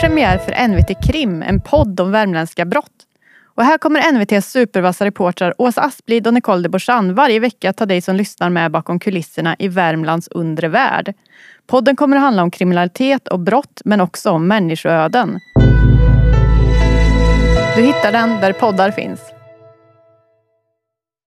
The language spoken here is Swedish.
premiär för NVT Krim, en podd om värmländska brott. Och här kommer NVTs supervassa reportrar Åsa Asplid och Nicole de Borsan varje vecka ta dig som lyssnar med bakom kulisserna i Värmlands undre värld. Podden kommer att handla om kriminalitet och brott men också om människoöden. Du hittar den där poddar finns.